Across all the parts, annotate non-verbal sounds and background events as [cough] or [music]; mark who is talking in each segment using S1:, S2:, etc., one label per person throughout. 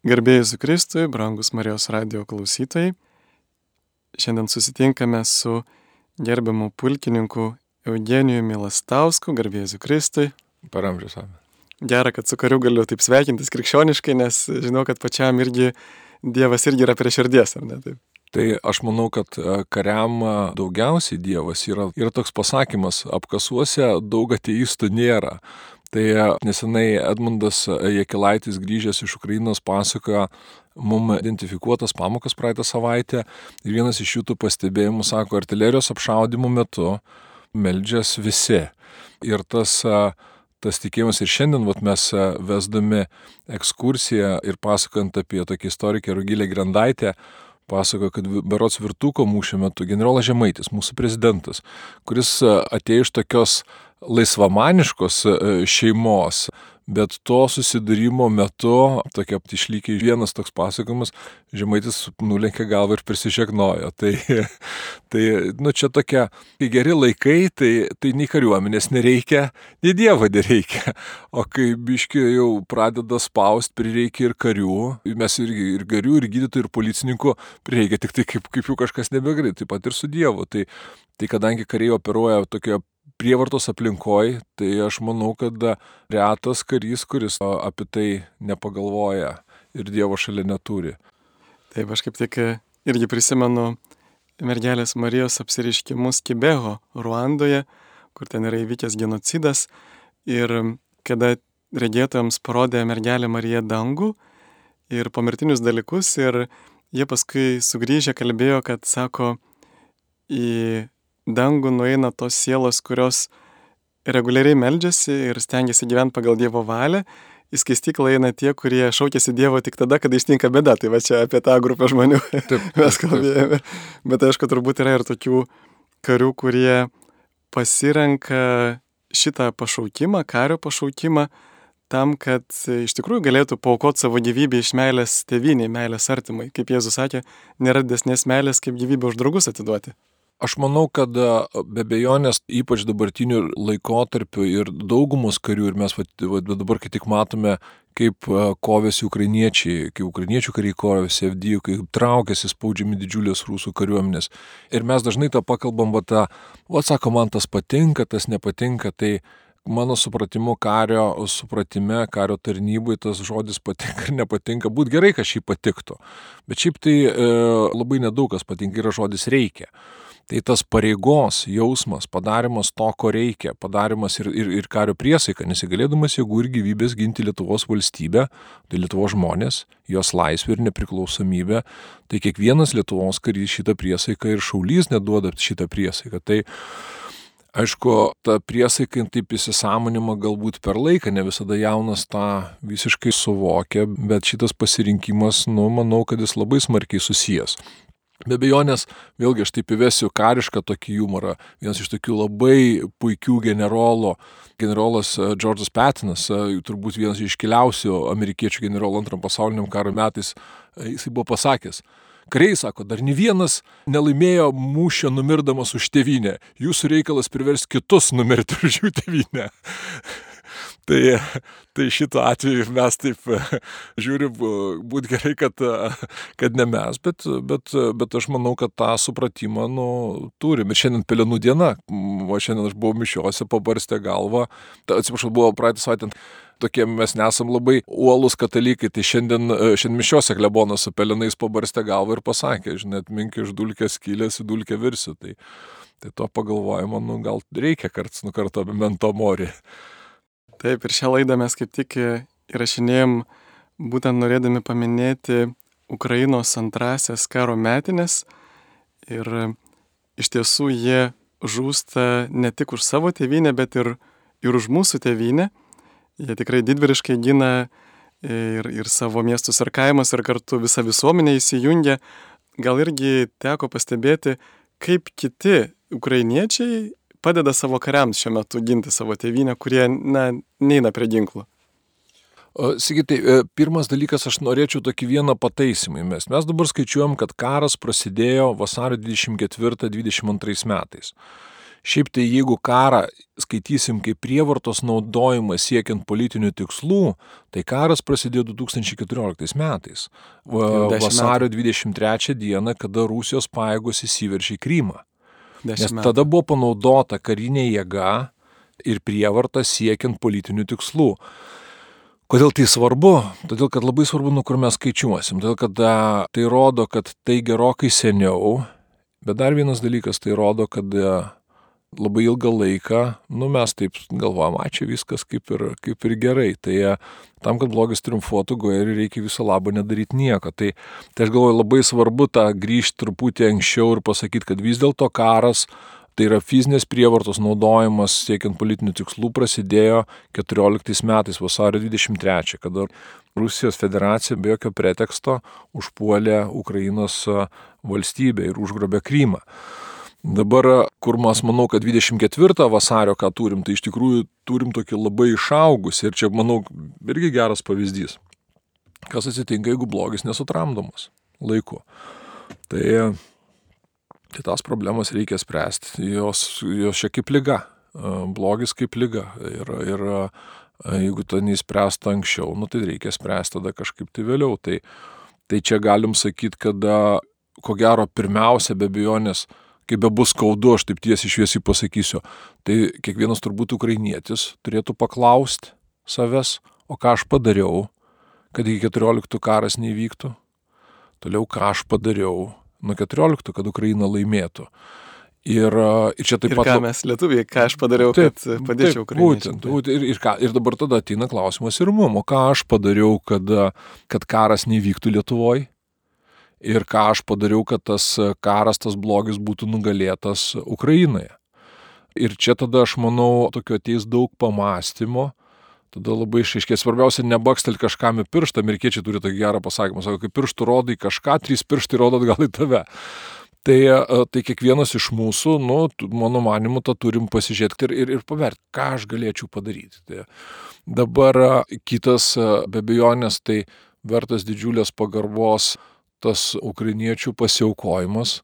S1: Garbėjai su Kristui, brangus Marijos radio klausytojai. Šiandien susitinkame su gerbiamu pulkininku Eugeniju Milastausku, garbėjai su Kristui.
S2: Paramžius savę.
S1: Gera, kad su kariu galiu taip sveikintis krikščioniškai, nes žinau, kad pačiam irgi Dievas irgi yra prie širdies, ar ne taip?
S2: Tai aš manau, kad e, kariam e, daugiausiai Dievas yra, yra toks pasakymas, apkasuose daug ateistų nėra. Tai e, nesenai Edmundas Jekilaitis grįžęs iš Ukrainos pasakojo mum identifikuotas pamokas praeitą savaitę ir vienas iš jų tų pastebėjimų sako, artilerijos apšaudimų metu meldžias visi. Ir tas tas tikėjimas ir šiandien vat, mes vesdami ekskursiją ir pasakant apie tokį istorikę Rugilę Grandaitę, pasakojo, kad berots virtuko mūšio metu generolas Žemaitis, mūsų prezidentas, kuris atėjo iš tokios laisvamaniškos šeimos, bet to susidūrimo metu, tokia išlykiai vienas toks pasakojimas, žemaitis nulenkė galvą ir prisižegnojo. Tai, [laughs] tai nu, čia tokie geri laikai, tai, tai nei kariuomenės nereikia, nei dievo nereikia. O kai biški jau pradeda spaust, prireikia ir karių, mes irgi ir karių, ir gydytojų, ir policininkų, prireikia tik tai kaip, kaip jų kažkas nebegreit, taip pat ir su dievu. Tai, tai kadangi kariai operuoja tokioje prievartos aplinkoj, tai aš manau, kad retas karys, kuris apie tai nepagalvoja ir Dievo šalia neturi.
S1: Taip, aš kaip tik irgi prisimenu mergelės Marijos apsiriškimus Kibeho, Ruandoje, kur ten yra įvykęs genocidas. Ir kada regėtojams parodė mergelė Marija dangų ir pomirtinius dalykus, ir jie paskui sugrįžę kalbėjo, kad sako, į dangų nueina tos sielos, kurios reguliariai meldžiasi ir stengiasi gyventi pagal Dievo valią. Į skaistyklą eina tie, kurie šaukėsi Dievo tik tada, kada ištinka bėda. Tai va čia apie tą grupę žmonių taip, [laughs] mes kalbėjome. Bet aišku, turbūt yra ir tokių karių, kurie pasirenka šitą pašaukimą, kario pašaukimą, tam, kad iš tikrųjų galėtų paukoti savo gyvybę iš meilės tėviniai, meilės artimai. Kaip Jėzus sakė, nėra desnės meilės, kaip gyvybę už draugus atiduoti.
S2: Aš manau, kad be bejonės, ypač dabartiniu laikotarpiu ir daugumos karių, ir mes va, dabar kai tik matome, kaip kovėsi ukrainiečiai, kaip ukrainiečių kariai kovėsi FD, kaip traukėsi spaudžiami didžiulės rusų kariuomenės. Ir mes dažnai tą pakalbam, va tą, va sako, man tas patinka, tas nepatinka, tai mano supratimu, kario supratime, kario tarnybai tas žodis patinka ar nepatinka, būt gerai, kad šį patiktų. Bet šiaip tai e, labai nedaug kas patinka, yra žodis reikia. Tai tas pareigos jausmas, padarimas to, ko reikia, padarimas ir, ir, ir kario priesaika, nesigalėdamas jėgų ir gyvybės ginti Lietuvos valstybę, tai Lietuvos žmonės, jos laisvę ir nepriklausomybę, tai kiekvienas Lietuvos karys šitą priesaiką ir šaulys neduoda šitą priesaiką. Tai Aišku, ta priesaika taip įsisamonima galbūt per laiką, ne visada jaunas tą visiškai suvokia, bet šitas pasirinkimas, nu, manau, kad jis labai smarkiai susijęs. Be abejonės, vėlgi aš taip įvesiu karišką tokį humorą. Vienas iš tokių labai puikių generolo, generolas e, Džordžas Patinas, e, turbūt vienas iš iškiliausių amerikiečių generolų antram pasauliniam karo metais, e, jisai buvo pasakęs. Kariai sako, dar ne vienas nelaimėjo mūšio numirdamas už tevinę. Jūsų reikalas privers kitus numirti už jų tevinę. Tai, tai šito atveju mes taip [laughs] žiūrim, būtų gerai, kad, kad ne mes, bet, bet, bet aš manau, kad tą supratimą nu, turim. Ir šiandien pelenų diena, o šiandien aš buvau mišiuose, pabarstę galvą, atsiprašau, buvo praeitą savaitę tokie mes nesam labai uolus katalikai, tai šiandien, šiandien mišiuose klebonas su pelenais pabarstė galvą ir pasakė, žinai, atmink iš dulkės kilės į dulkę virsi. Tai, tai to pagalvojimo, nu, gal reikia karts nukarto memento mori.
S1: Taip, ir šią laidą mes kaip tik įrašinėjom būtent norėdami paminėti Ukrainos antrasias karo metinės. Ir iš tiesų jie žūsta ne tik už savo tėvynę, bet ir, ir už mūsų tėvynę. Jie tikrai didvyriškai gina ir, ir savo miestus ir kaimus, ir kartu visa visuomenė įsijungia. Gal irgi teko pastebėti, kaip kiti ukrainiečiai padeda savo kariams šiuo metu ginti savo tėvynę, kurie na, neina prie ginklų?
S2: Sigitai, e, pirmas dalykas, aš norėčiau tokį vieną pataisimą mes. Mes dabar skaičiuojam, kad karas prasidėjo vasario 24-22 metais. Šiaip tai jeigu karą skaitysim kaip prievartos naudojimą siekiant politinių tikslų, tai karas prasidėjo 2014 metais. Va, vasario 23 dieną, kada Rusijos pajėgos įsiveržė į Krymą. Nes tada buvo panaudota karinė jėga ir prievarta siekiant politinių tikslų. Kodėl tai svarbu? Todėl, kad labai svarbu, nuo kur mes skaičiuosim. Todėl, kad tai rodo, kad tai gerokai seniau, bet dar vienas dalykas, tai rodo, kad labai ilgą laiką, nu mes taip galvojam, ačiū viskas kaip ir, kaip ir gerai. Tai e, tam, kad blogis triumfuotų, gojerį reikia viso labo nedaryti nieko. Tai, tai aš galvoju labai svarbu tą grįžti truputį anksčiau ir pasakyti, kad vis dėlto karas Tai yra fizinės prievartos naudojimas siekiant politinių tikslų prasidėjo 14 metais vasario 23, kada Rusijos federacija be jokio preteksto užpuolė Ukrainos e, valstybę ir užgrobė Krymą. Dabar, kur mes manau, kad 24 vasario, ką turim, tai iš tikrųjų turim tokį labai išaugus ir čia, manau, irgi geras pavyzdys. Kas atsitinka, jeigu blogis nesutramdomas laiku. Tai, tai tas problemas reikia spręsti. Jos, jos čia kaip lyga. Blogis kaip lyga. Ir, ir jeigu to neįspręsta anksčiau, nu, tai reikia spręsti tada kažkaip tai vėliau. Tai, tai čia galim sakyti, kad ko gero pirmiausia be abejonės kaip be bus skaudu, aš taip tiesiai šviesiai pasakysiu, tai kiekvienas turbūt ukrainietis turėtų paklausti savęs, o ką aš padariau, kad iki 14 karas neįvyktų, toliau ką aš padariau nuo 14, kad Ukraina laimėtų. Ir, ir čia taip
S1: ir
S2: pat...
S1: Ką mes lietuviai, ką aš padariau, taip, kad padėčiau Ukrainai.
S2: Būtent, būtent ir, ir, ką, ir dabar tada ateina klausimas ir mum, o ką aš padariau, kad, kad karas nevyktų Lietuvoje ir ką aš padariau, kad tas karas, tas blogis būtų nugalėtas Ukrainoje. Ir čia tada aš manau, tokio ateis daug pamastymo, tada labai išaiškė, svarbiausia, nebakstel kažkam į pirštą, amerikiečiai turi tokį gerą pasakymą, sako, kai pirštų rodai kažką, trys pirštai rodo atgal į tave. Tai, tai kiekvienas iš mūsų, nu, mano manimu, tą turim pasižiūrėti ir, ir, ir paverti, ką aš galėčiau padaryti. Tai dabar kitas be bejonės, tai vertas didžiulės pagarbos tas ukrainiečių pasiaukojimas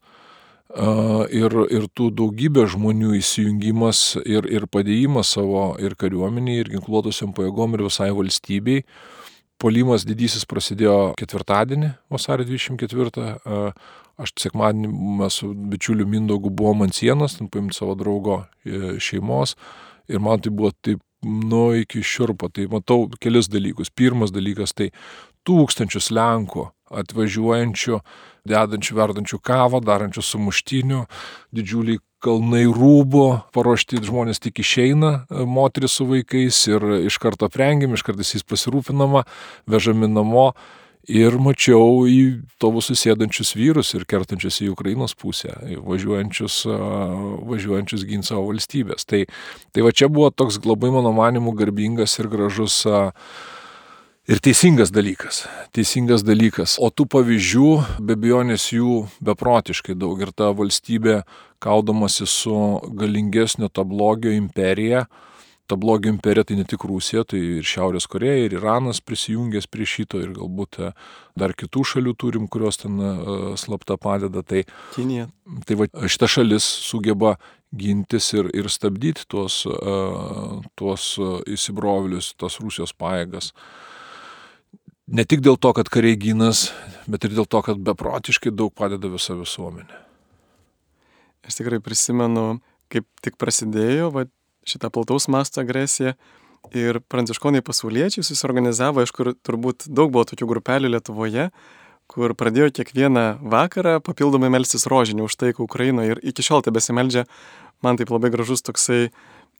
S2: ir, ir tų daugybė žmonių įsijungimas ir, ir padėjimas savo ir kariuomeniai, ir ginkluotosiam pajėgom, ir visai valstybei. Polimas didysis prasidėjo ketvirtadienį, vasario 24. Aš sekmadienį mes su bičiuliu Mindogu buvom ant sienos, ten paimti savo draugo e, šeimos. Ir man tai buvo taip, nu, iki šiurpo. Tai matau kelis dalykus. Pirmas dalykas tai tūkstančius Lenkų atvažiuojančių, dedančių, verdančių kavą, darančių sumuštinių, didžiuliai kalnai rūbo, paruošti žmonės tik išeina, moteris su vaikais ir iš karto prengiam, iš karto jais pasirūpinama, vežami namo. Ir mačiau į tovus susėdančius vyrus ir kertančius į Ukrainos pusę, važiuojančius, važiuojančius ginti savo valstybės. Tai, tai va čia buvo toks labai, mano manimu, garbingas ir gražus uh, ir teisingas dalykas. Teisingas dalykas. O tų pavyzdžių, be abejonės jų beprotiškai daug. Ir ta valstybė, kaudamasi su galingesnio ta blogio imperija, ta blogio imperija tai ne tik Rusija, tai ir Šiaurės Koreja, ir Iranas prisijungęs prie šito, ir galbūt e, dar kitų šalių turim, kurios ten uh, slapta padeda. Tai,
S1: Kinija.
S2: Tai va, šita šalis sugeba gintis ir, ir stabdyti tuos, uh, tuos įsibrovėlius, tas Rusijos pajėgas. Uh, Ne tik dėl to, kad kariai gynas, bet ir dėl to, kad beprotiškai daug padeda visa visuomenė.
S1: Aš tikrai prisimenu, kaip tik prasidėjo va, šitą plataus masto agresiją ir pranciškonai pasauliečiai susiorganizavo, iš kur turbūt daug buvo tokių grupelių Lietuvoje, kur pradėjo kiekvieną vakarą papildomai melstis rožinį už taiką Ukrainoje ir iki šiol tebesimeldžia, man taip labai gražus toksai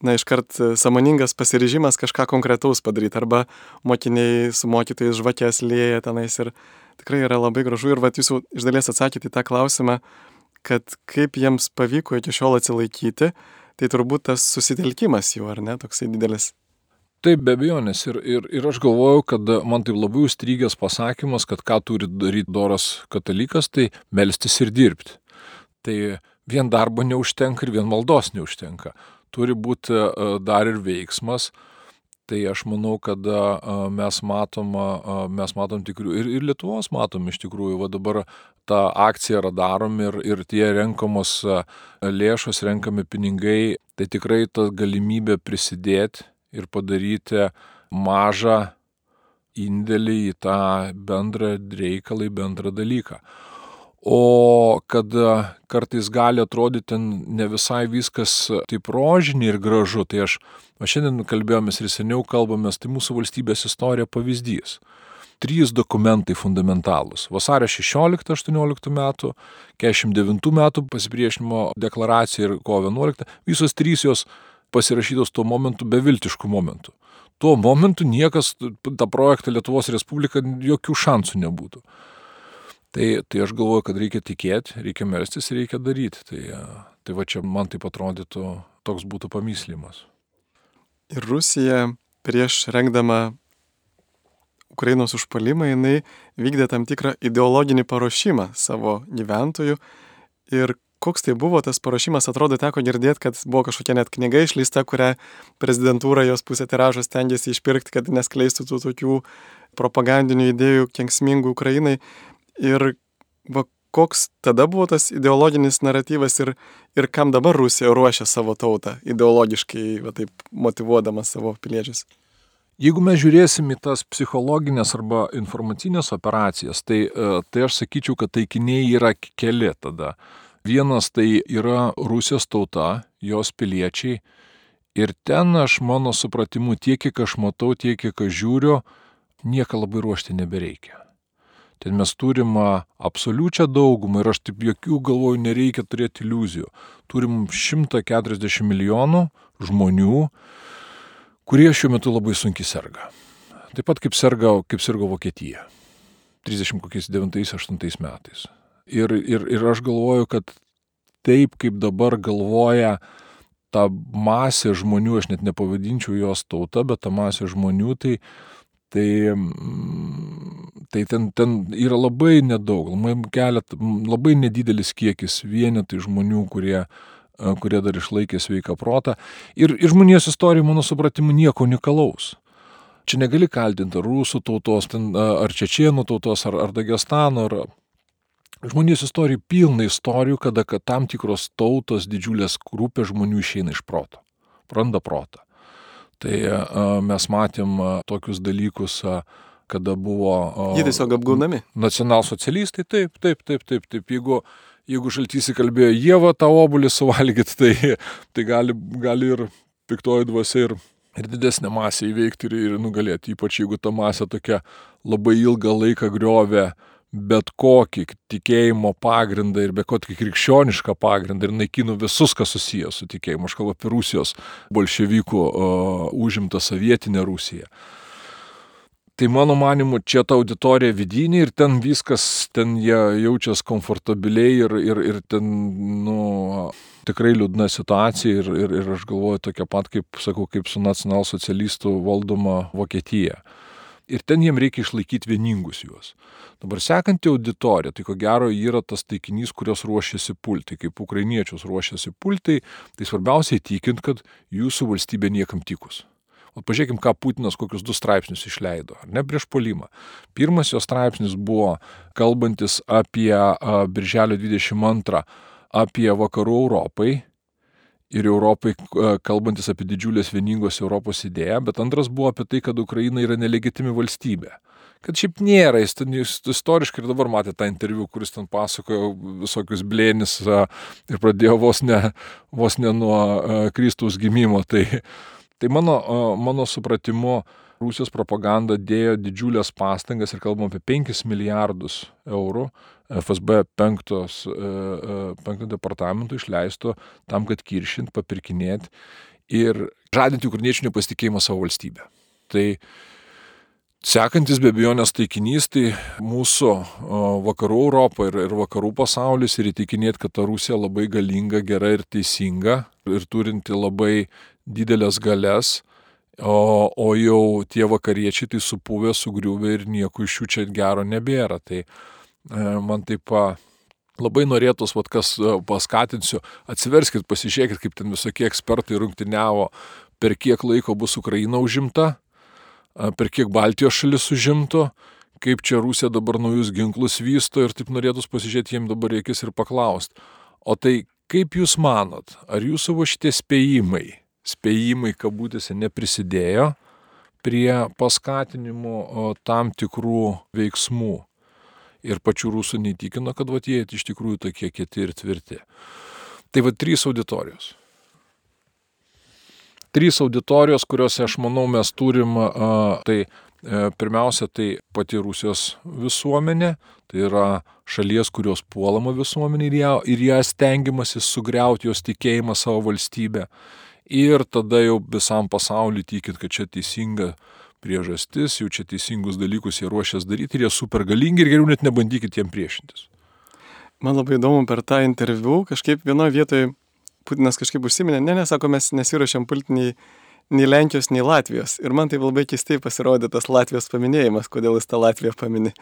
S1: na, iškart e, samoningas pasiryžimas kažką konkretaus padaryti. Arba mokiniai su mokytojais žvakės lėja tenais ir tikrai yra labai gražu. Ir vat jūs jau iš dalies atsakėte į tą klausimą, kad kaip jiems pavyko iki šiol atsilaikyti, tai turbūt tas susitelkimas jų, ar ne, toksai didelis.
S2: Taip, be abejonės. Ir, ir, ir aš galvoju, kad man tai labai užstrygęs pasakymas, kad ką turi daryti doras katalikas, tai melstis ir dirbti. Tai vien darbo neužtenka ir vien maldos neužtenka turi būti e, dar ir veiksmas. Tai aš manau, kad mes matom, mes matom tikrų ir, ir Lietuvos matom iš tikrųjų, va dabar ta akcija yra darom ir, ir tie renkamos lėšos, renkami pinigai, tai tikrai ta galimybė prisidėti ir padaryti mažą indėlį į tą bendrą reikalą, į bendrą dalyką. O kad kartais gali atrodyti ne visai viskas taip rožinį ir gražu, tai aš, aš šiandien kalbėjomės ir seniau kalbamės, tai mūsų valstybės istorija pavyzdys. Trys dokumentai fundamentalūs. Vasario 16-18 metų, 49 metų pasipriešinimo deklaracija ir kovo 11, visos trys jos pasirašytos tuo momentu beviltiškų momentų. Tuo momentu niekas tą projektą Lietuvos Respublika jokių šansų nebūtų. Tai, tai aš galvoju, kad reikia tikėti, reikia melstis reikia daryti. Tai, tai va čia man taip atrodytų, toks būtų pamyslimas.
S1: Ir Rusija prieš rengdama Ukrainos užpalimą, jinai vykdė tam tikrą ideologinį paruošimą savo gyventojų. Ir koks tai buvo tas paruošimas, atrodo, teko girdėti, kad buvo kažkokia net knyga išleista, kurią prezidentūra jos pusė tiražo stengiasi išpirkti, kad neskleistų tų tokių propagandinių idėjų kenksmingų Ukrainai. Ir va, koks tada buvo tas ideologinis naratyvas ir, ir kam dabar Rusija ruošia savo tautą ideologiškai, va taip motivuodama savo piliečius.
S2: Jeigu mes žiūrėsim į tas psichologinės arba informacinės operacijas, tai, e, tai aš sakyčiau, kad taikiniai yra keli tada. Vienas tai yra Rusijos tauta, jos piliečiai. Ir ten aš mano supratimu, tiek kiek aš matau, tiek kiek aš žiūriu, nieko labai ruošti nebereikia. Ten mes turim absoliučią daugumą ir aš taip jokių galvoju nereikia turėti iliuzijų. Turim 140 milijonų žmonių, kurie šiuo metu labai sunkiai serga. Taip pat kaip serga, kaip sirgo Vokietija. 39-8 metais. Ir, ir, ir aš galvoju, kad taip kaip dabar galvoja ta masė žmonių, aš net nepavadinčiau jos tauta, bet ta masė žmonių, tai Tai, mm, tai ten, ten yra labai nedaug, kelet, labai nedidelis kiekis vienetai žmonių, kurie, kurie dar išlaikė sveiką protą. Ir, ir žmonijos istorija, mano supratimu, nieko unikalaus. Čia negali kaltinti rusų tautos, ten, ar čečienų tautos, ar, ar Dagestano, ar žmonijos istorija pilna istorijų, kada kad tam tikros tautos, didžiulės grupės žmonių išeina iš proto, praranda protą. Tai mes matėm tokius dalykus, kada buvo...
S1: Jie tiesiog apgaunami.
S2: Nacionalsocialistai, taip, taip, taip, taip, taip. Jeigu, jeigu šaltys įkalbėjo Jėvą tą obulį suvalgyti, tai, tai gali, gali ir piktoji dvasia ir, ir didesnė masė įveikti ir, ir nugalėti. Ypač jeigu ta masė tokia labai ilgą laiką griovė uh, bet kokį tikėjimo pagrindą ir bet kokį krikščionišką pagrindą ir naikino visus, kas susijęs su tikėjimu. Aš kalbu apie Rusijos bolševikų uh, užimtą sovietinę Rusiją. Tai mano manimu, čia ta auditorija vidinė ir ten viskas, ten jie jaučiasi komfortabiliai ir, ir, ir ten, nu, tikrai liūdna situacija ir, ir, ir aš galvoju tokia pat, kaip, sakau, kaip su nacionalsocialistų valdoma Vokietija ir ten jiem reikia išlaikyti vieningus juos. Dabar sekanti auditorija, tai ko gero yra tas taikinys, kurios ruošiasi pulti. Kaip ukrainiečius ruošiasi pulti, tai svarbiausia įtikint, kad jūsų valstybė niekam tikus. O pažiūrėkim, ką Putinas kokius du straipsnius išleido, ar ne prieš polimą. Pirmas jo straipsnis buvo kalbantis apie Birželio 22, apie vakarų Europai ir Europai, kalbantis apie didžiulės vieningos Europos idėją, bet antras buvo apie tai, kad Ukraina yra nelegitimi valstybė. Kad šiaip nėra, jis ten jis istoriškai ir dabar matė tą interviu, kuris ten pasakojo visokius blėnis ir pradėjo vos ne, vos ne nuo Kristaus gimimo. Tai, tai mano, mano supratimu, Rusijos propaganda dėjo didžiulės pastangas ir kalbam apie 5 milijardus eurų FSB 5, 5 departamentų išleisto tam, kad kiršint, papirkinėti ir žadinti ukrainiečių nepasitikėjimą savo valstybę. Tai sekantis be abejonės taikinys tai mūsų vakarų Europą ir, ir vakarų pasaulis ir įtikinėti, kad ta Rusija labai galinga, gera ir teisinga ir turinti labai didelės galės, o, o jau tie vakariečiai tai supuvę, sugriuvę ir nieko iš jų čia gero nebėra. Tai E, man taip labai norėtus, vad kas e, paskatinsiu, atsiverskit, pasižiūrėkit, kaip ten visokie ekspertai rungtiniavo per kiek laiko bus Ukraina užimta, per kiek Baltijos šalis užimto, kaip čia Rusija dabar naujus ginklus vysto ir taip norėtus pasižiūrėti jiems dabar reikės ir paklausti. O tai kaip jūs manot, ar jūsų va šitie spėjimai, spėjimai kabutėse neprisidėjo prie paskatinimo tam tikrų veiksmų ir pačių rusų neįtikino, kad va jie iš tikrųjų tokie kieti ir tvirti. Tai va trys auditorijos trys auditorijos, kuriuose aš manau mes turim, tai e, pirmiausia, tai pati Rusijos visuomenė, tai yra šalies, kurios puolama visuomenė ir ją, ir ją stengiamasi sugriauti jos tikėjimą savo valstybę. Ir tada jau visam pasauliu tikit, kad čia teisinga priežastis, jau čia teisingus dalykus jie ruošiasi daryti ir jie super galingi ir geriau net nebandykit jiem priešintis.
S1: Man labai įdomu per tą interviu, kažkaip vienoje vietoje Putinas kažkaip užsiminė, ne, nesako, mes nesiuošiam pulti nei, nei Lenkijos, nei Latvijos. Ir man tai labai keistai pasirodė tas Latvijos paminėjimas, kodėl jis tą Latviją paminė.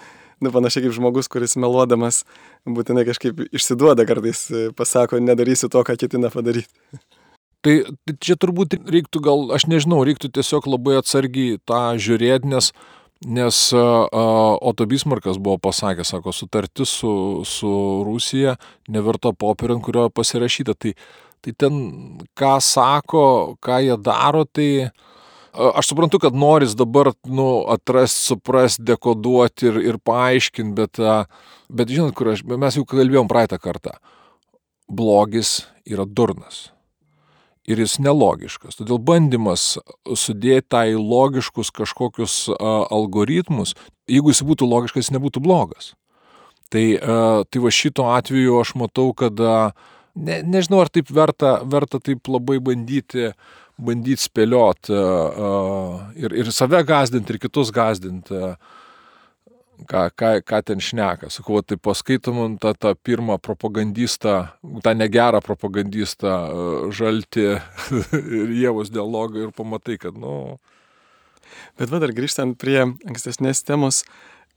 S1: Nu, panašiai kaip žmogus, kuris meluodamas būtinai kažkaip išsiduoda kartais, pasako, nedarysiu to, ką ketina padaryti.
S2: Tai, tai čia turbūt reiktų gal, aš nežinau, reiktų tiesiog labai atsargiai tą žiūrėti, nes Nes Oto Bismarkas buvo pasakęs, sako, sutartis su, su Rusija neverta popierio, ant kurio pasirašyta. Tai Tai ten, ką sako, ką jie daro, tai aš suprantu, kad noris dabar nu, atrasti, suprasti, dekoduoti ir, ir paaiškinti, bet, bet žinot, kur aš, mes jau kalbėjom praeitą kartą. Blogis yra durnas. Ir jis nelogiškas. Todėl bandymas sudėti tą į logiškus kažkokius algoritmus, jeigu jis būtų logiškas, jis nebūtų blogas. Tai, tai va šito atveju aš matau, kad ne, nežinau, ar taip verta, verta taip labai bandyti, bandyti spėlioti ir, ir save gazdinti, ir kitus gazdinti. Ką, ką, ką ten šneka. Sakau, tai paskaitom tą, tą pirmą propagandistą, tą negerą propagandistą, žalti [laughs] ir jėvus dialogą ir pamatai, kad, nu.
S1: Bet va dar grįžtant prie ankstesnės temos,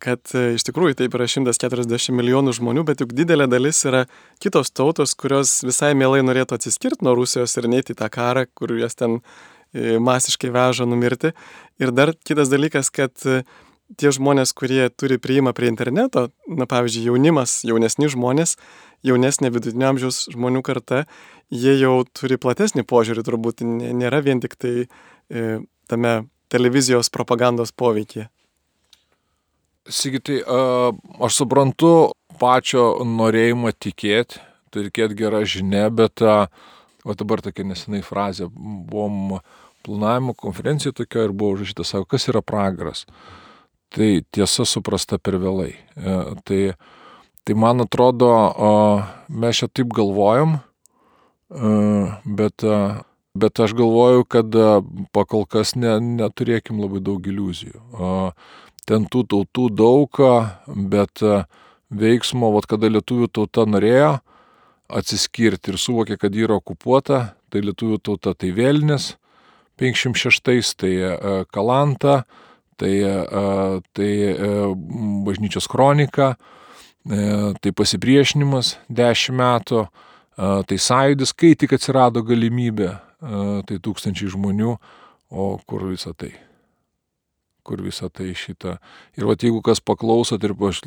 S1: kad e, iš tikrųjų taip yra 140 milijonų žmonių, bet juk didelė dalis yra kitos tautos, kurios visai mielai norėtų atsiskirti nuo Rusijos ir neiti į tą karą, kur jas ten e, masiškai veža numirti. Ir dar kitas dalykas, kad e, tie žmonės, kurie turi priimą prie interneto, na pavyzdžiui, jaunimas, jaunesni žmonės, jaunesnė vidutinio amžiaus žmonių karta, jie jau turi platesnį požiūrį, turbūt nėra vien tik tai e, tame televizijos propagandos poveikyje.
S2: Sigitai, aš suprantu pačio norėjimą tikėti, turėti gerą žinę, bet o dabar tokia nesenai frazė, buvom planavimo konferencija tokia ir buvo užrašyta, sako, kas yra pragaras. Tai tiesa suprasta per vėlai. E, tai, tai man atrodo, mes čia taip galvojam, e, bet, bet aš galvoju, kad pakol kas ne, neturėkim labai daug iliuzijų ten tų tautų daug, bet e, veiksmo, vat, kada lietuvių tauta norėjo atsiskirti ir suvokė, kad yra okupuota, tai lietuvių tauta tai Vėlinis, 56, tai e, Kalanta, tai, e, tai bažnyčios kronika, tai pasipriešinimas 10 metų, tai sąjūdis, kai tik atsirado galimybė, tai tūkstančiai žmonių, o kur visą tai kur visą tai šitą. Ir va, jeigu kas klausot ir aš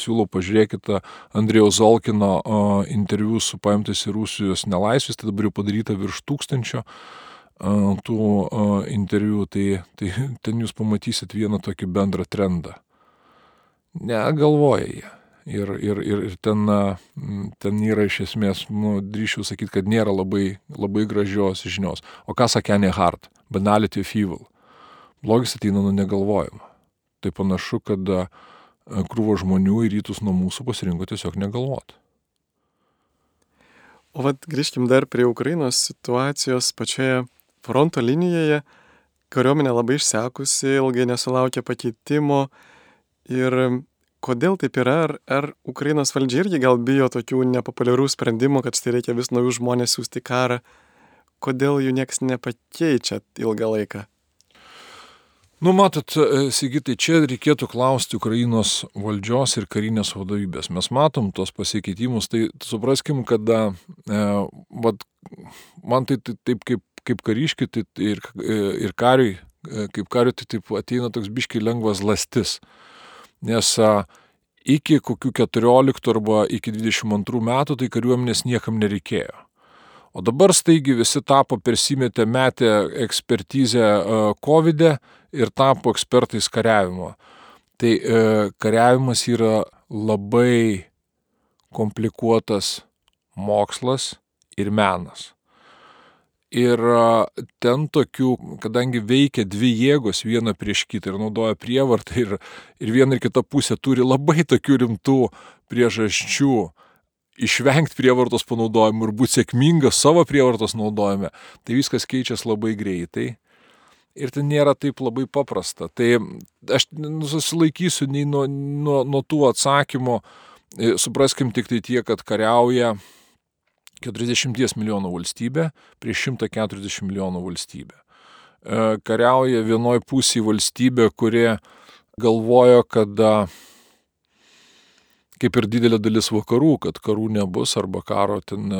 S2: siūlau pažiūrėkite Andrijaus Zolkino interviu su paimtais į Rusijos nelaisvės, tai dabar jau padaryta virš tūkstančio tų interviu, tai, tai ten jūs pamatysit vieną tokį bendrą trendą. Negalvoja jie. Ir, ir, ir, ir ten, ten yra iš esmės, nu, drįšiu sakyti, kad nėra labai, labai gražios žinios. O ką sakė Anne Hart? Banality of evil. Blogis ateina nuo negalvojimo. Tai panašu, kad krūvo žmonių į rytus nuo mūsų pasirinko tiesiog negalvoti.
S1: O vad grįžkim dar prie Ukrainos situacijos pačioje fronto linijoje. Kariuomenė labai išsekusi, ilgai nesulaukia pakeitimo. Ir kodėl taip yra? Ar, ar Ukrainos valdžia irgi gal bijo tokių nepopuliarių sprendimų, kad štai reikia vis naujų žmonės siūsti karą? Kodėl jų nieks nepakeičia ilgą laiką?
S2: Nu, matot, e, Sigitai, čia reikėtų klausti Ukrainos valdžios ir karinės vadovybės. Mes matom tos pasikeitimus, tai supraskim, kad e, vat, man tai, tai taip kaip, kaip kariškiui tai, ir, ir kariui, kaip kariui tai taip ateina toks biškiai lengvas lastis. Nes iki kokių 14 arba iki 22 metų tai kariuomenės niekam nereikėjo. O dabar staigi visi tapo persimetę metę ekspertizę COVID e ir tapo ekspertais kariavimo. Tai e, kariavimas yra labai komplikuotas mokslas ir menas. Ir ten tokių, kadangi veikia dvi jėgos viena prieš kitą ir naudoja prievartą ir, ir viena ir kita pusė turi labai tokių rimtų priežasčių išvengti prievartos panaudojimų ir būti sėkmingas savo prievartos naudojime, tai viskas keičiasi labai greitai. Ir tai nėra taip labai paprasta. Tai aš susilaikysiu nei nuo, nuo, nuo tų atsakymų, e, supraskim tik tai tie, kad kariauja 40 milijonų valstybė prieš 140 milijonų valstybę. E, kariauja vienoj pusėje valstybė, kuri galvojo, kad kaip ir didelė dalis vakarų, kad karų nebus arba karo, ten,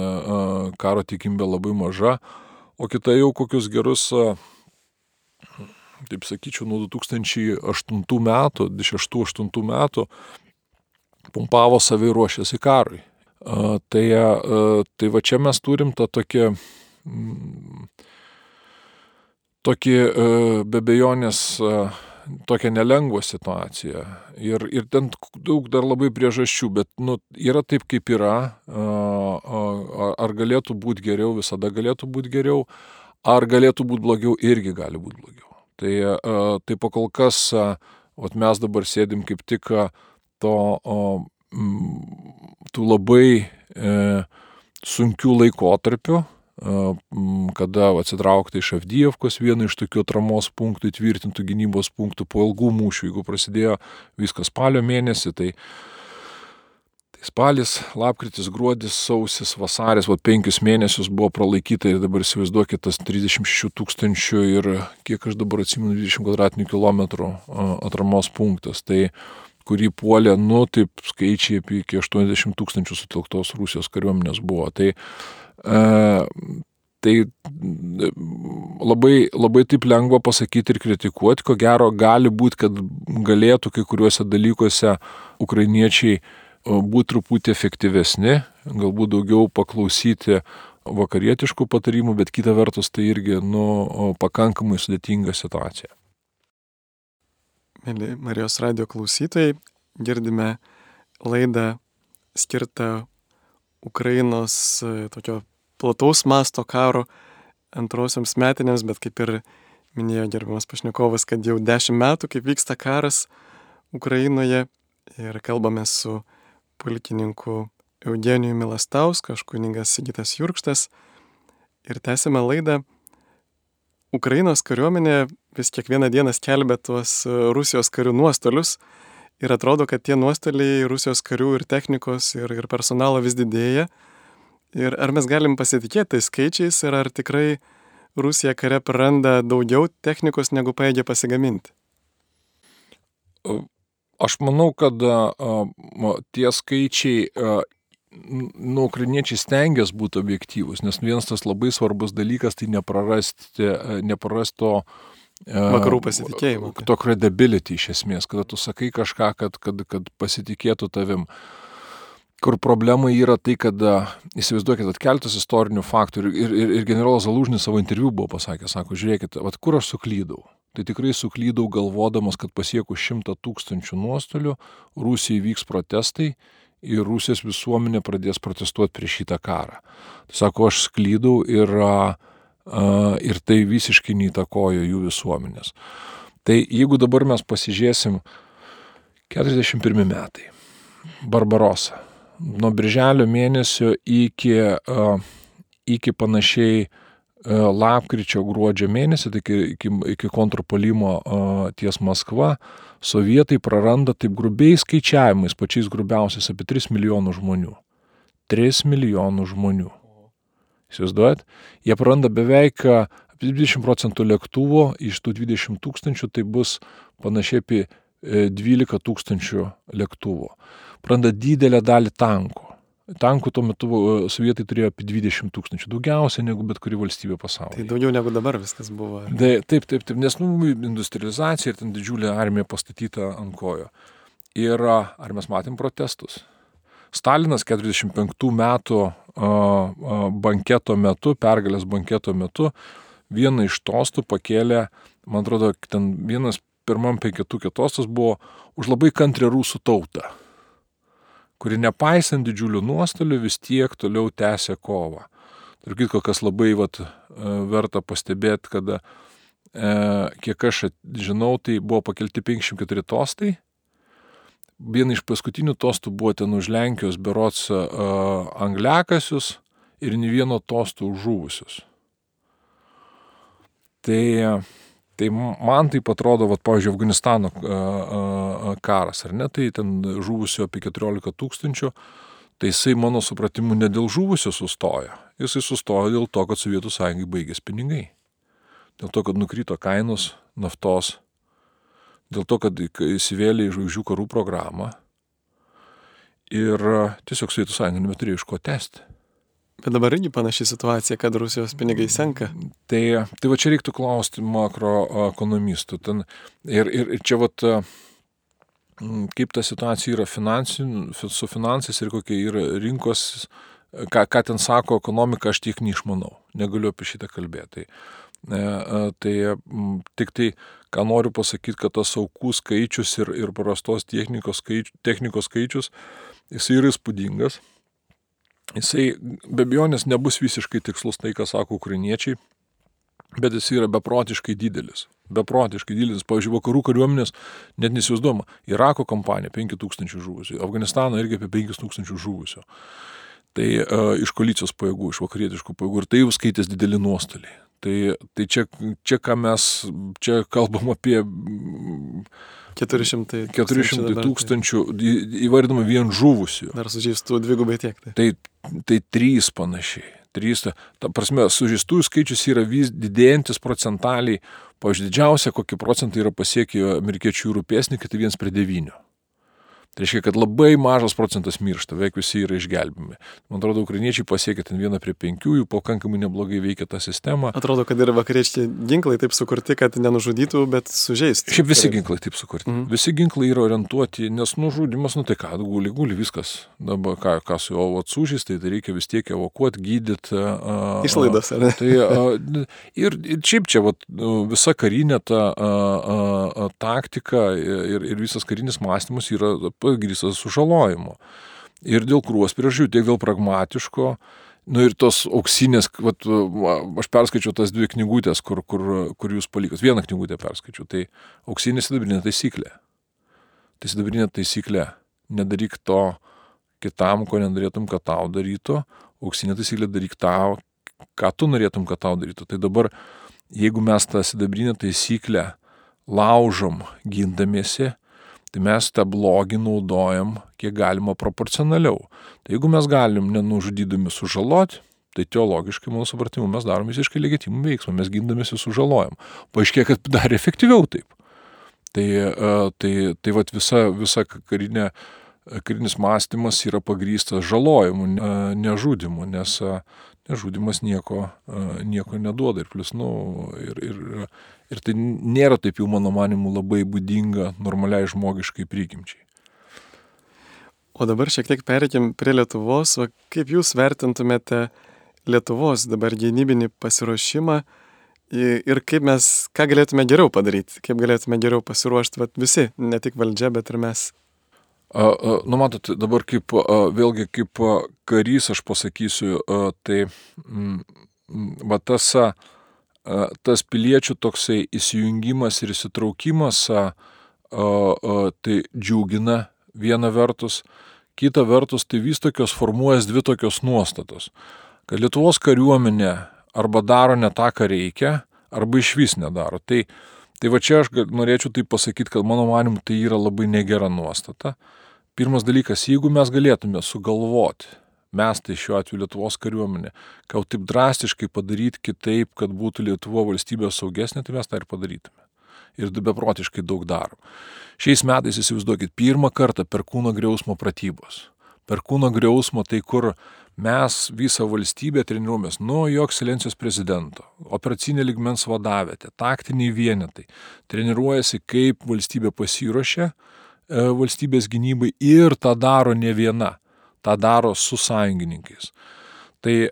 S2: karo tikimybė labai maža, o kita jau kokius gerus, taip sakyčiau, nuo 2008 metų, 2006-2008 metų pumpavo savai ruošėsi karui. Tai, tai va čia mes turim tą tokį, tokį be bejonės tokią nelengvą situaciją. Ir, ir ten daug dar labai priežasčių, bet nu, yra taip, kaip yra. Ar galėtų būti geriau, visada galėtų būti geriau. Ar galėtų būti blogiau, irgi gali būti blogiau. Tai, tai pakol kas, ot mes dabar sėdim kaip tik to, tų labai e, sunkių laikotarpių, kada atsitraukti iš Avdyjevkos, vieną iš tokių atramos punktų, įtvirtintų gynybos punktų po ilgų mūšių, jeigu prasidėjo viskas spalio mėnesį, tai, tai spalis, lapkritis, gruodis, sausis, vasaris, va penkius mėnesius buvo pralaikyta ir dabar įsivaizduokit tas 36 tūkstančių ir kiek aš dabar atsimenu 20 kvadratinių kilometrų atramos punktas. Tai kurį puolė, nu, taip skaičiai iki 80 tūkstančių sutilktos Rusijos kariuomenės buvo. Tai Tai labai, labai taip lengva pasakyti ir kritikuoti, ko gero gali būti, kad galėtų kai kuriuose dalykuose ukrainiečiai būti truputį efektyvesni, galbūt daugiau paklausyti vakarietiškų patarimų, bet kita vertus tai irgi nu, pakankamai sudėtinga situacija.
S1: Mėly Marijos radio klausytojai, girdime laidą skirtą Ukrainos tokio plataus masto karo antrosioms metinėms, bet kaip ir minėjo gerbiamas pašnekovas, kad jau dešimt metų, kaip vyksta karas Ukrainoje ir kalbame su pulkininku Eugenijumi Milastausku, aš kuningas Sigitas Jurkštas ir tęsime laidą. Ukrainos kariuomenė vis kiekvieną dieną skelbia tuos Rusijos karių nuostolius ir atrodo, kad tie nuostoliai Rusijos karių ir technikos ir, ir personalo vis didėja. Ir ar mes galim pasitikėti tais skaičiais ir ar tikrai Rusija kare praranda daugiau technikos, negu paėgė pasigaminti?
S2: Aš manau, kad tie skaičiai, nu, ukrainiečiai stengiasi būti objektyvus, nes vienas tas labai svarbus dalykas tai neprarasti, neprarasti to
S1: Vakarų pasitikėjimo.
S2: To credibility iš esmės, kada tu sakai kažką, kad, kad, kad pasitikėtų tavim. Uh, kur problema yra tai, kad įsivaizduokit, atkeltas istorinių faktų ir, ir, ir, generolas Zalužnis savo interviu buvo pasakęs, sako, žiūrėkit, vat kur aš suklydau. Tai tikrai suklydau galvodamas, kad pasiekus šimtą tūkstančių nuostolių, Rusijai vyks protestai ir Rusijos visuomenė pradės protestuoti prieš šitą karą. Tai sako, aš sklydau ir, ir tai visiškai neįtakojo jų visuomenės. Tai jeigu dabar mes pasižiūrėsim 41 metai, Barbarosa, nuo birželio mėnesio iki, iki panašiai lapkričio gruodžio mėnesį, tai iki, iki, iki kontrpolimo ties Maskva, sovietai praranda taip grubiai skaičiavimais, pačiais grubiausiais, apie 3 milijonų žmonių. 3 milijonų žmonių. Įsivaizduojat? Jie praranda beveik apie 20 procentų lėktuvo, iš tų 20 tūkstančių tai bus panašiai apie 12 e, tūkstančių lėktuvų praranda didelę dalį tankų. Tankų tuo metu e, sovietai turėjo apie 20 tūkstančių, daugiausia negu bet kuri valstybė pasaulyje.
S1: Tai daugiau negu dabar viskas buvo.
S2: De, taip, taip, taip, nes nu, industrializacija ir ten didžiulė armija pastatyta ant kojo. Ir ar mes matėm protestus? Stalinas 45 metų banketo metu, pergalės banketo metu, vieną iš tostų pakėlė, man atrodo, ten vienas pirmam penketukė tostas buvo už labai kantrią rusų tautą kuri nepaisant didžiulių nuostolių vis tiek toliau tęsė kovą. Ir kitko, kas labai vat, e, verta pastebėti, kad e, kiek aš žinau, tai buvo pakelti 504 tostai. Viena iš paskutinių tostų buvo ten už Lenkijos berots e, angliakasius ir ne vieno tostų už žuvusius. Tai Tai man tai atrodo, va, pavyzdžiui, Afganistano karas, ar ne, tai ten žuvusių apie 14 tūkstančių, tai jisai mano supratimu ne dėl žuvusių sustojo, jisai sustojo dėl to, kad Sovietų sąjungai baigės pinigai. Dėl to, kad nukrito kainos naftos, dėl to, kad įsivėlė į žvaigždžių karų programą ir tiesiog Sovietų sąjunga nebeturėjo iš ko tęsti.
S1: Bet dabar irgi panaši situacija, kad Rusijos pinigai senka.
S2: Tai, tai va čia reiktų klausti makroekonomistų. Ir, ir, ir čia vat, kaip ta situacija yra finansin, su finansais ir kokia yra rinkos, ką, ką ten sako ekonomika, aš tiek neišmanau. Negaliu apie šitą kalbėti. Tai, tai tik tai, ką noriu pasakyti, kad tas aukų skaičius ir, ir prastos technikos, skaičius, technikos skaičius, jis yra įspūdingas Jisai be abejonės nebus visiškai tikslus tai, ką sako ukrainiečiai, bet jis yra beprotiškai didelis. Beprotiškai didelis. Pavyzdžiui, vakarų kariuomenės net nesivaizduoma. Irako kompanija 5000 žuvusių, Afganistano irgi apie 5000 žuvusių. Tai uh, iš koalicijos pajėgų, iš vakarietiškų pajėgų ir tai jau skaitės dideli nuostoliai. Tai, tai čia, čia, ką mes, čia kalbam apie
S1: 400,
S2: 400 tūkstančių, tai. įvardama vien žuvusių.
S1: Dar sužeistų dvigubai tiek.
S2: Tai, tai, tai trys panašiai. Trys, ta, ta prasme, sužeistųjų skaičius yra vis didėjantis procentaliai. Pavyzdžiui, didžiausia, kokie procentai yra pasiekę amerikiečių jūrų pėsnikai, tai vienas prie devynių. Tai reiškia, kad labai mažas procentas miršta, beveik visi yra išgelbimi. Man atrodo, ukrainiečiai pasiekė ten vieną prie penkių, jų pakankamai neblogai veikia ta sistema.
S1: Atrodo, kad ir vakariečiai ginklai taip sukurti, kad nenužudytų, bet sužeistų.
S2: Šiaip visi ginklai taip sukurti. Mhm. Visi ginklai yra orientuoti, nes nužudimas, nu tai ką, guli, guli viskas. Dabar ką, ką su juo atsužys, tai, tai reikia vis tiek evakuoti, gydyti.
S1: Išlaidas, ar ne?
S2: Tai, a, ir, ir šiaip čia vat, visa karinė ta a, a, a, taktika ir, ir visas karinis mąstymas yra pagrįstas sužalojimu. Ir dėl krūvos priežasčių, tiek dėl pragmatiško, nu ir tos auksinės, vat, aš perskaičiau tas dvi knygutės, kur, kur, kur jūs palikas. Vieną knygutę perskaičiau, tai auksinė sidabrinė taisyklė. Tai sidabrinė taisyklė, nedaryk to kitam, ko nenorėtum, kad tau darytų, auksinė taisyklė daryk tau, ką tu norėtum, kad tau darytų. Tai dabar, jeigu mes tą sidabrinę taisyklę laužom gindamiesi, tai mes tą blogį naudojam kiek galima proporcionaliau. Tai jeigu mes galim nenužudydami sužaloti, tai teologiškai, mano supratimu, mes darom visiškai legitimų veiksmą, mes gindamėsi sužalojam. Paaiškėjo, kad dar efektyviau taip. Tai, e, tai, tai vat visa, visa karinė, karinis mąstymas yra pagrystas žalojimu, nežudimu, nes žudimas nieko, nieko neduoda. Ir, plus, nu, ir, ir, ir tai nėra taip jau mano manimu labai būdinga normaliai žmogiškai prigimčiai.
S1: O dabar šiek tiek pereikim prie Lietuvos. Va, kaip jūs vertintumėte Lietuvos dabar gynybinį pasiruošimą ir kaip mes, ką galėtume geriau padaryti, kaip galėtume geriau pasiruošti va, visi, ne tik valdžia, bet ir mes
S2: Nu, matot, dabar kaip, vėlgi kaip karys aš pasakysiu, tai mm, va tas, tas piliečių toksai įsijungimas ir įsitraukimas, tai džiugina viena vertus, kita vertus tai vis tokios formuojas dvi tokios nuostatos, kad Lietuvos kariuomenė arba daro ne tą, ką reikia, arba iš vis nedaro. Tai, tai va čia aš norėčiau tai pasakyti, kad mano manimu tai yra labai negera nuostata. Pirmas dalykas, jeigu mes galėtume sugalvoti, mes tai šiuo atveju Lietuvos kariuomenė, kad taip drastiškai padaryti kitaip, kad būtų Lietuvo valstybė saugesnė, tai mes tą ir padarytume. Ir beprotiškai daug darom. Šiais metais įsivaizduokit, pirmą kartą per kūno griausmo pratybos. per kūno griausmą, tai kur mes visą valstybę treniruomės nuo jo ekscelencijos prezidento, operacinė ligmens vadavėte, taktiniai vienetai, treniruojasi, kaip valstybė pasiruošia valstybės gynybai ir tą daro ne viena, tą daro su sąjungininkais. Tai e,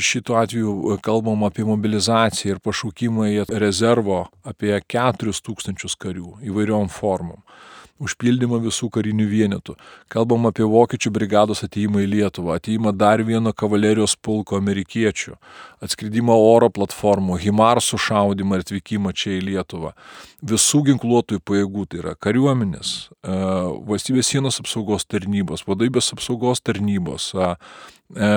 S2: šituo atveju e, kalbam apie mobilizaciją ir pašaukimą į rezervo apie 4000 karių įvairiom formom užpildymą visų karinių vienetų. Kalbam apie vokiečių brigados ateimą į Lietuvą, ateimą dar vieno kavalerijos pulko amerikiečių, atskridimą oro platformų, Himarsų šaudimą ir atvykimą čia į Lietuvą. Visų ginkluotojų pajėgų, tai yra kariuomenės, e, valstybės sienos apsaugos tarnybos, vadovybės apsaugos tarnybos, e, e,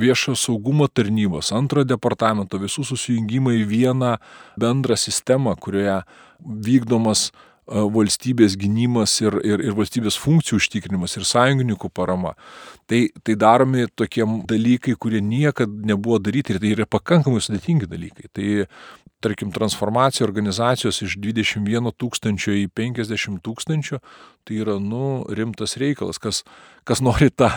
S2: viešo saugumo tarnybos, antrojo departamento, visų susijungimai į vieną bendrą sistemą, kurioje vykdomas valstybės gynimas ir, ir, ir valstybės funkcijų užtikrinimas ir sąjungininkų parama. Tai, tai daromi tokie dalykai, kurie niekada nebuvo daryti ir tai yra pakankamai sudėtingi dalykai. Tai tarkim, transformacija organizacijos iš 21 tūkstančio į 50 tūkstančių, tai yra, nu, rimtas reikalas. Kas, kas nori tą,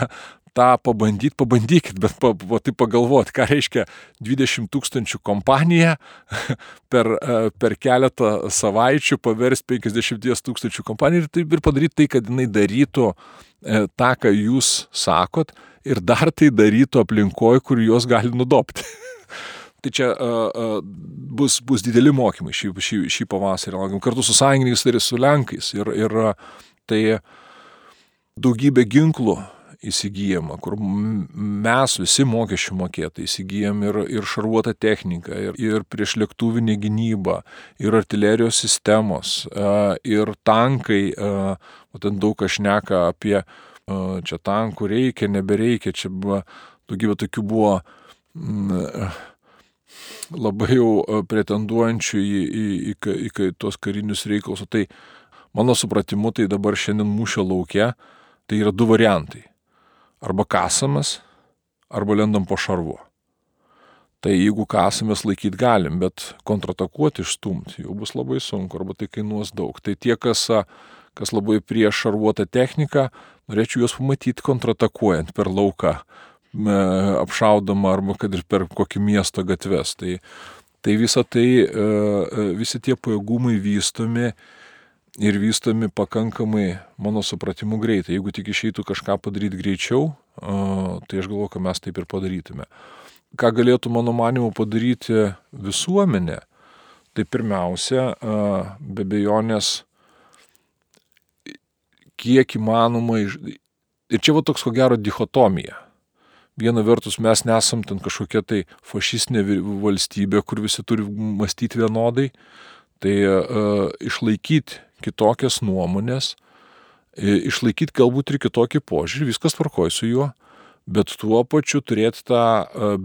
S2: tą pabandyti, pabandykit, bet pa, pa, tai pagalvoti, ką reiškia 20 tūkstančių kompanija [laughs] per, e, per keletą savaičių paversti 50 tūkstančių kompaniją ir, tai, ir padaryti tai, kad jinai darytų e, tą, ką jūs sakot ir dar tai darytų aplinkoje, kur juos gali nudopti. [laughs] Tai čia uh, uh, bus, bus dideli mokymai šį, šį, šį pavasarį, kartu su sąjungininkais ir su Lenkais. Ir, ir tai daugybė ginklų įsigijama, kur mes visi mokesčių mokėtai įsigijam ir, ir šarvuotą techniką, ir, ir priešlėktuvinė gynyba, ir artilerijos sistemos, ir tankai, o ten daug kas šneka apie čia tankų reikia, nebereikia, čia buvo, daugybė tokių buvo labai jau pretenduojančių į, į, į, į, į tos karinius reikalus. Tai mano supratimu, tai dabar šiandien mūšio laukia, tai yra du variantai arba kasamas, arba lendam po šarvu. Tai jeigu kasamės laikyti galim, bet kontratakuoti išstumti jau bus labai sunku, arba tai kainuos daug. Tai tie, kas, kas labai prieš šarvuotą techniką, norėčiau juos pamatyti kontratakuojant per lauką, apšaudama arba kad ir per kokį miesto gatves. Tai, tai visa tai, e, e, visi tie pajėgumai vystomi ir vystomi pakankamai, mano supratimu, greitai. Jeigu tik išeitų kažką padaryti greičiau, tai aš galvoju, kad mes taip ir padarytume. Ką galėtų, mano manimu, padaryti visuomenė, tai pirmiausia, be bejonės, kiek įmanoma. Ir čia va toks ko gero dichotomija. Viena vertus mes nesam ten kažkokia tai fašistinė valstybė, kur visi turi mąstyti vienodai, tai uh, išlaikyti kitokias nuomonės, išlaikyti galbūt ir kitokį požiūrį, viskas tvarkoja su juo, bet tuo pačiu turėti tą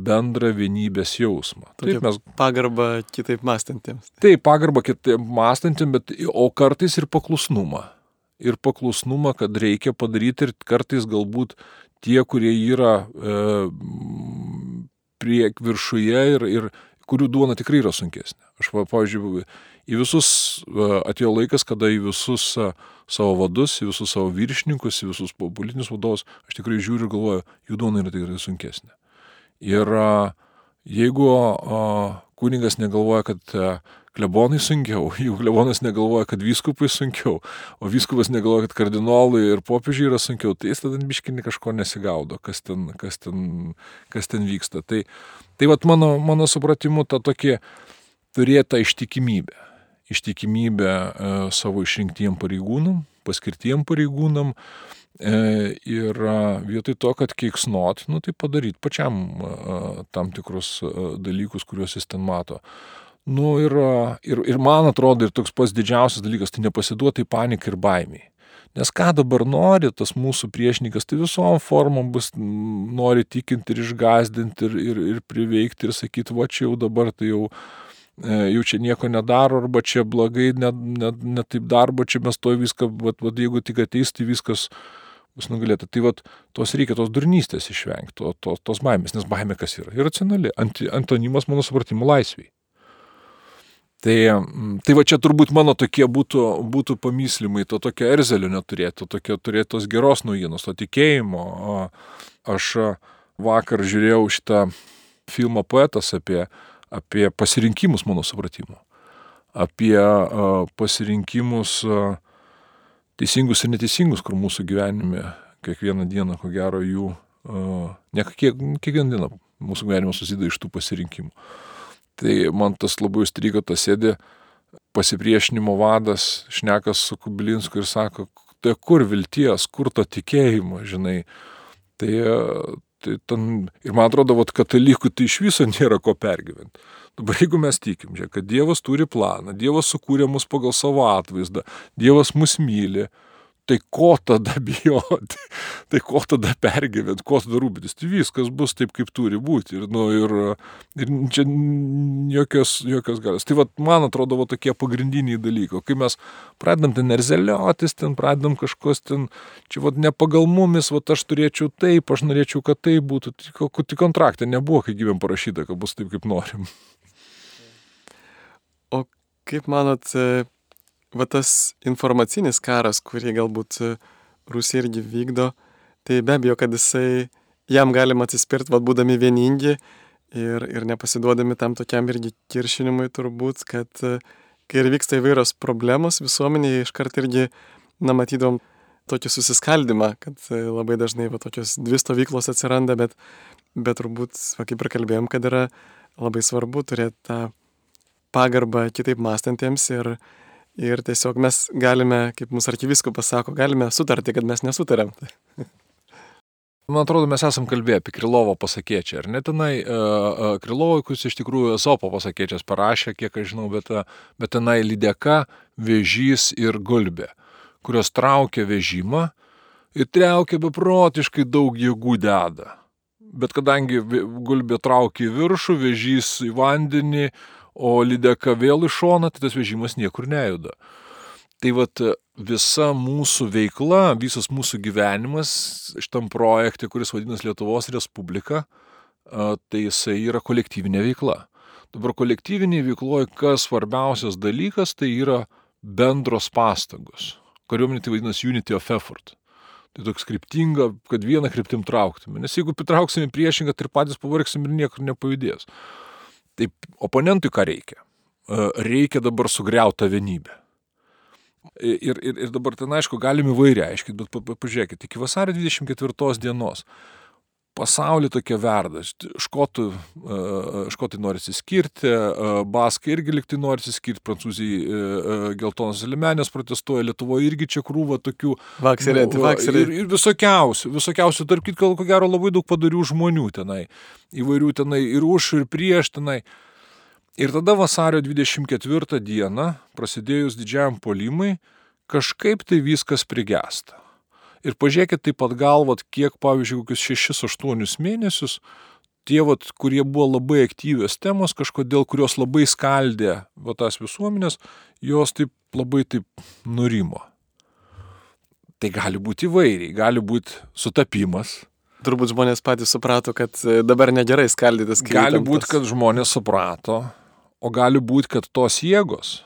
S2: bendrą vienybės jausmą.
S1: Taip, mes pagarbą kitaip mąstantiems.
S2: Taip, pagarbą kitaip mąstantiems, bet o kartais ir paklusnumą. Ir paklusnumą, kad reikia padaryti ir kartais galbūt tie, kurie yra e, prie viršuje ir, ir kurių duona tikrai yra sunkesnė. Aš, pavyzdžiui, į visus atėjo laikas, kada į visus savo vadus, į visus savo viršininkus, į visus politinius vadovus, aš tikrai žiūriu ir galvoju, jų duona yra tikrai sunkesnė. Ir jeigu kūningas negalvoja, kad klebonai sunkiau, [laughs] jeigu klebonas negalvoja, kad vyskupai sunkiau, o vyskupas negalvoja, kad kardinolai ir popiežiai yra sunkiau, tai jis tada biškinį kažko nesigaudo, kas ten, kas ten, kas ten vyksta. Tai, tai vat mano, mano supratimu, ta tokia turėta ištikimybė ištikimybę e, savo išrinktiem pareigūnam, paskirtiem pareigūnam e, ir vietoj to, kad keiksnot, nu tai padaryti pačiam e, tam tikrus dalykus, kuriuos jis ten mato. Nu ir, ir, ir man atrodo, ir toks pats didžiausias dalykas, tai nepasiduoti panikai ir baimiai. Nes ką dabar nori tas mūsų priešininkas, tai visom formom bus nori tikinti ir išgazdinti ir, ir, ir priveikti ir sakyti, va čia jau dabar tai jau E, jau čia nieko nedaro, arba čia blogai, net ne, ne taip darbo, čia mes to viską, vat, vat, jeigu tik ateis, tai viskas bus nugalėta. Tai vat, tos reikia tos durnystės išvengti, to, to, tos baimės, nes baimė kas yra? Iracionali. Ant, antonimas, mano supratimu, laisviai. Tai, mm, tai va čia turbūt mano tokie būtų, būtų pamyslimai, to tokio erzelio neturėtų, tokio turėtų tos geros naujienos, to tikėjimo. Aš vakar žiūrėjau šitą filmą poetas apie, apie pasirinkimus mano supratimu. Apie pasirinkimus teisingus ir neteisingus, kur mūsų gyvenime kiekvieną dieną, ko gero, jų, ne kiek, kiekvieną dieną mūsų gyvenimas susideda iš tų pasirinkimų. Tai man tas labai užstrigo, tas sėdė pasipriešinimo vadas, šnekas su Kubilinsku ir sako, tai kur vilties, kur to tikėjimo, žinai. Tai, tai ten, ir man atrodo, kad katalikų tai iš viso nėra ko pergyventi. Dabar jeigu mes tikim, že, kad Dievas turi planą, Dievas sukūrė mus pagal savo atvaizdą, Dievas mus myli, tai ko tada [laughs] bijoti, tai ko tada pergyventi, ko tada rūpintis, tai viskas bus taip, kaip turi būti. Ir, nu, ir, ir čia jokios, jokios galios. Tai vat, man atrodo, va, tokie pagrindiniai dalykai. Kai mes pradedam ten erzeliotis, ten pradedam kažkos ten, čia vat, ne pagal mumis, vat, aš turėčiau taip, aš norėčiau, kad tai būtų. Tik, tik kontraktė nebuvo, kai gyvėm parašyta, kad bus taip, kaip norim.
S1: O kaip manot, va tas informacinis karas, kurį galbūt e, Rusija irgi vykdo, tai be abejo, kad jisai, jam galima atsispirti, vad būdami vieningi ir, ir nepasiduodami tam tokiam irgi kiršinimui turbūt, kad e, kai ir vyksta įvairios problemos visuomenėje, iškart irgi, na, matydom tokį susiskaldimą, kad e, labai dažnai va tokios dvi stovyklos atsiranda, bet, bet turbūt, va, kaip ir kalbėjom, kad yra labai svarbu turėti tą pagarbą kitaip mąstantiems ir, Ir tiesiog mes galime, kaip mūsų arkiviskupas sako, galime sutarti, kad mes nesutarėm. [laughs]
S2: Man atrodo, mes esam kalbėję apie Krilovo pasakėčią, ar ne tenai, uh, uh, Krilovo, kuris iš tikrųjų Esopo pasakėčias parašė, kiek aš žinau, bet, uh, bet tenai lydeka, vežys ir gulbė, kurios traukia vežimą ir traukia beprotiškai daug jėgų deda. Bet kadangi gulbė traukia į viršų, vežys į vandenį, o lydeka vėl iš šono, tai tas vežimas niekur nejuda. Tai vad visa mūsų veikla, visas mūsų gyvenimas šitam projekte, kuris vadinasi Lietuvos Respublika, tai jisai yra kolektyvinė veikla. Dabar kolektyviniai veikloje kas svarbiausias dalykas, tai yra bendros pastangos. Kariuomenė tai vadinasi unity of effort. Tai toks kryptinga, kad vieną kryptim trauktume. Nes jeigu pritrauksime priešingą, tai ir patys pavargsim ir niekur nepajudės. Taip, oponentui ką reikia? E, reikia dabar sugriauti vienybę. Ir, ir, ir dabar ten, aišku, galime įvairiai aiškinti, bet pažiūrėkit, iki vasario 24 dienos pasaulį tokia verda. Škotų, e, škotai nori atsiskirti, e, baskai irgi liktai nori atsiskirti, prancūzijai e, geltonas limenės protestuoja, Lietuvoje irgi čia krūva tokių.
S1: Vakseriai, antivakseriai.
S2: Ir, ir visokiausių, visokiausių, tarp kitko, ko gero labai daug padarių žmonių tenai. Įvairių tenai ir už, ir prieš tenai. Ir tada vasario 24 dieną, prasidėjus didžiajam polimui, kažkaip tai viskas prigesta. Ir pažiūrėkit taip pat galvat, kiek, pavyzdžiui, kokius 6-8 mėnesius tie, vat, kurie buvo labai aktyvios temos, kažkodėl, kurios labai skaldė va, tas visuomenės, jos taip labai taip nurimo. Tai gali būti įvairiai, gali būti sutapimas.
S1: Turbūt žmonės patys suprato, kad e, dabar negerai skaldytis.
S2: Gali būti, kad žmonės suprato, o gali būti, kad tos jėgos,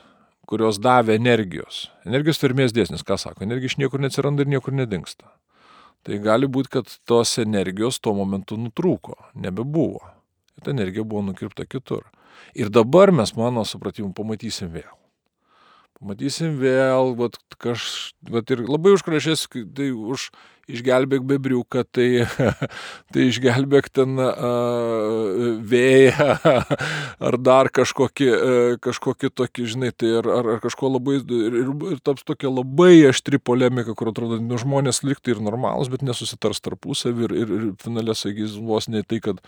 S2: kurios davė energijos. Energijos vermės dėsnis, ką sako, energija iš niekur neatsiranda ir niekur nedingsta. Tai gali būti, kad tos energijos tuo momentu nutrūko, nebebuvo. Ir ta energija buvo nukirpta kitur. Ir dabar mes, mano supratimu, pamatysim vėl. Pamatysim vėl, vat, kaž, vat ir labai užkrašės, tai už išgelbėk bebriuką, tai, [laughs] tai išgelbėk ten uh, vėją [laughs] ar dar kažkokį, uh, kažkokį tokį, žinai, tai ar, ar, ar kažko labai, ir, ir, ir taps tokia labai aštri polemika, kur atrodo, nu, žmonės liktai ir normalus, bet nesusitars tarpusavį ir, ir, ir finalė sakys vos ne tai, kad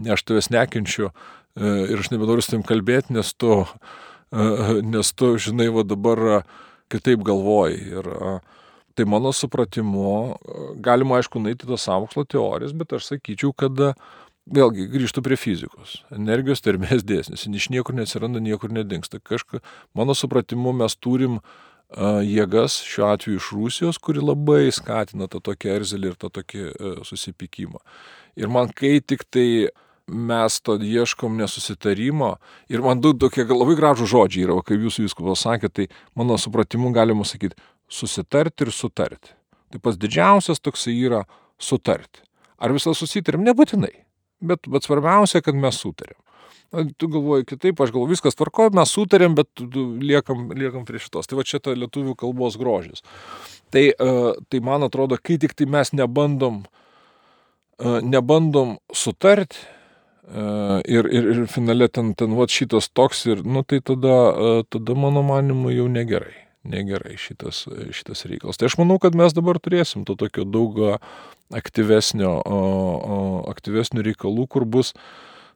S2: ne aš tavęs nekenčiu uh, ir aš nebenoriu su tavim kalbėti, nes tu, uh, nes tu, žinai, va dabar kitaip galvoji. Ir, uh, Tai mano supratimu, galima aišku nueiti tos samokslo teorijas, bet aš sakyčiau, kad vėlgi grįžtų prie fizikos. Energijos termės [laughs] dėsnis. Iš niekur neatsiranda, niekur nedingsta. Kažka, mano supratimu, mes turim uh, jėgas, šiuo atveju iš Rusijos, kuri labai skatina tą tokį erzelį ir tą tokį uh, susipykimą. Ir man kai tik tai mes to ieškom nesusitarimo. Ir man du tokie labai gražų žodžiai yra, kaip jūsų viskupas sakė, tai mano supratimu galima sakyti susitarti ir sutarti. Tai pas didžiausias toksai yra sutarti. Ar visą susitarėm? Nebūtinai. Bet, bet svarbiausia, kad mes sutarėm. Tu galvoji kitaip, aš galvoju, viskas tvarko, mes sutarėm, bet liekam, liekam prie šitos. Tai va čia ta lietuvių kalbos grožis. Tai, tai man atrodo, kai tik tai mes nebandom, nebandom sutarti, ir, ir, ir finale ten, ten va šitas toks ir, nu tai tada, tada mano manimu jau negerai. Negerai šitas, šitas reikalas. Tai aš manau, kad mes dabar turėsim to tokio daug aktyvesnio, aktyvesnio reikalų, kur bus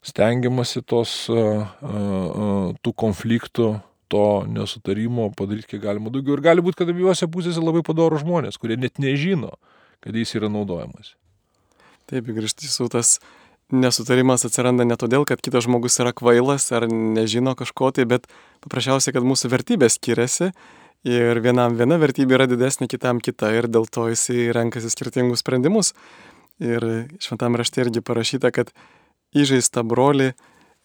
S2: stengiamasi tos, tų konfliktų, to nesutarimo padaryti kiek galima daugiau. Ir gali būti, kad abiejose pusėse labai padoro žmonės, kurie net nežino, kad jis yra naudojamas.
S1: Taip, grįžti su tas nesutarimas atsiranda ne todėl, kad kitas žmogus yra kvailas ar nežino kažko tai, bet paprasčiausiai, kad mūsų vertybės skiriasi ir vienam viena vertybė yra didesnė, kitam kita ir dėl to jisai renkasi skirtingus sprendimus. Ir šventam rašte irgi parašyta, kad įžeistą brolį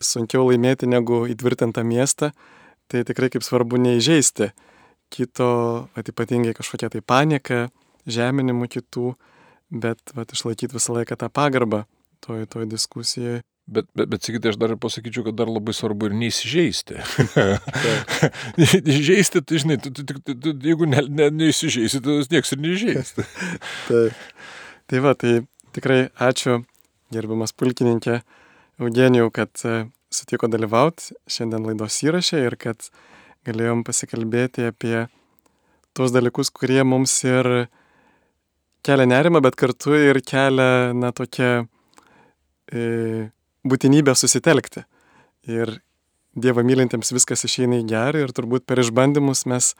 S1: sunkiau laimėti negu įtvirtintą miestą, tai tikrai kaip svarbu neįžeisti kito, at ypatingai kažkokią tai panieką, žeminimu kitų, bet vat, išlaikyti visą laiką tą pagarbą toj, toj diskusijoje.
S2: Bet, bet, bet sakyti, aš dar pasakyčiau, kad dar labai svarbu ir neįsižeisti. [laughs] Įžeisti, tai žinai, tu, tu, tu, tu, jeigu ne, ne, neįsižeisti, tai nieks ir neįžeisti. [laughs]
S1: Taip. Tai va, tai tikrai ačiū, gerbiamas pulkininkė Eugenijau, kad e, sutiko dalyvauti šiandien laidos įrašė ir kad galėjom pasikalbėti apie tuos dalykus, kurie mums ir kelia nerimą, bet kartu ir kelia, na, tokia E, būtinybę susitelkti. Ir Dievą mylintiems viskas išeina į gerą ir turbūt per išbandymus mes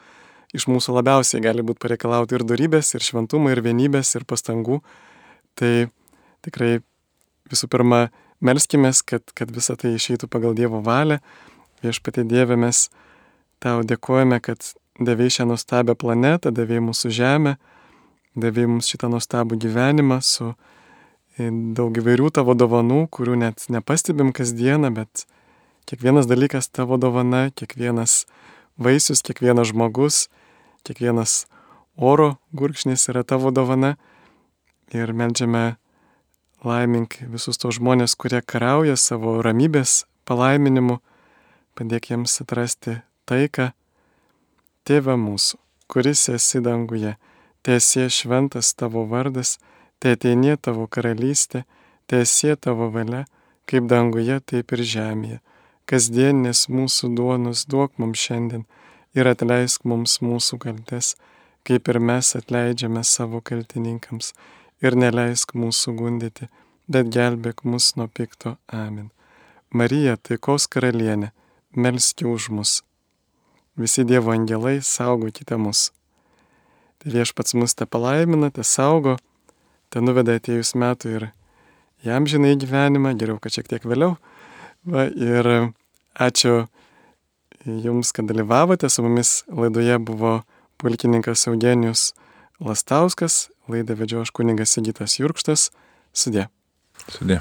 S1: iš mūsų labiausiai gali būti pareikalauti ir darybės, ir šventumo, ir vienybės, ir pastangų. Tai tikrai visų pirma, melskime, kad, kad visa tai išeitų pagal Dievo valią. Viešpatie Dieve mes tau dėkojame, kad davėjai šią nuostabią planetą, davėjai mūsų žemę, davėjai mums šitą nuostabų gyvenimą su daug įvairių tavo dovanų, kurių net nepastebim kasdieną, bet kiekvienas dalykas tavo dovana, kiekvienas vaisius, kiekvienas žmogus, kiekvienas oro gurkšnis yra tavo dovana. Ir melžiame laimink visus tos žmonės, kurie karauja savo ramybės palaiminimu, padėk jiems atrasti taiką. Tėve mūsų, kuris esi danguje, tiesie šventas tavo vardas, te ateinė tavo karalystė, tiesie tavo valia, kaip danguje, taip ir žemėje. Kasdienis mūsų duonus duok mums šiandien ir atleisk mums mūsų kaltes, kaip ir mes atleidžiame savo kaltininkams, ir neleisk mūsų gundyti, bet gelbėk mus nuo pikto. Amen. Marija, taikos karalienė, melski už mus. Visi Dievo angelai, saugokite mus. Tai viešpats mus te palaimina, te saugo ten nuveda atėjus metų ir jam žinai gyvenimą, geriau, kad šiek tiek vėliau. Va, ir ačiū Jums, kad dalyvavote, su mumis laidoje buvo pulkininkas Eugenijus Lastauskas, laidą vedžio aš kuningas Sigitas Jurkštas. Sudė.
S2: Sudė.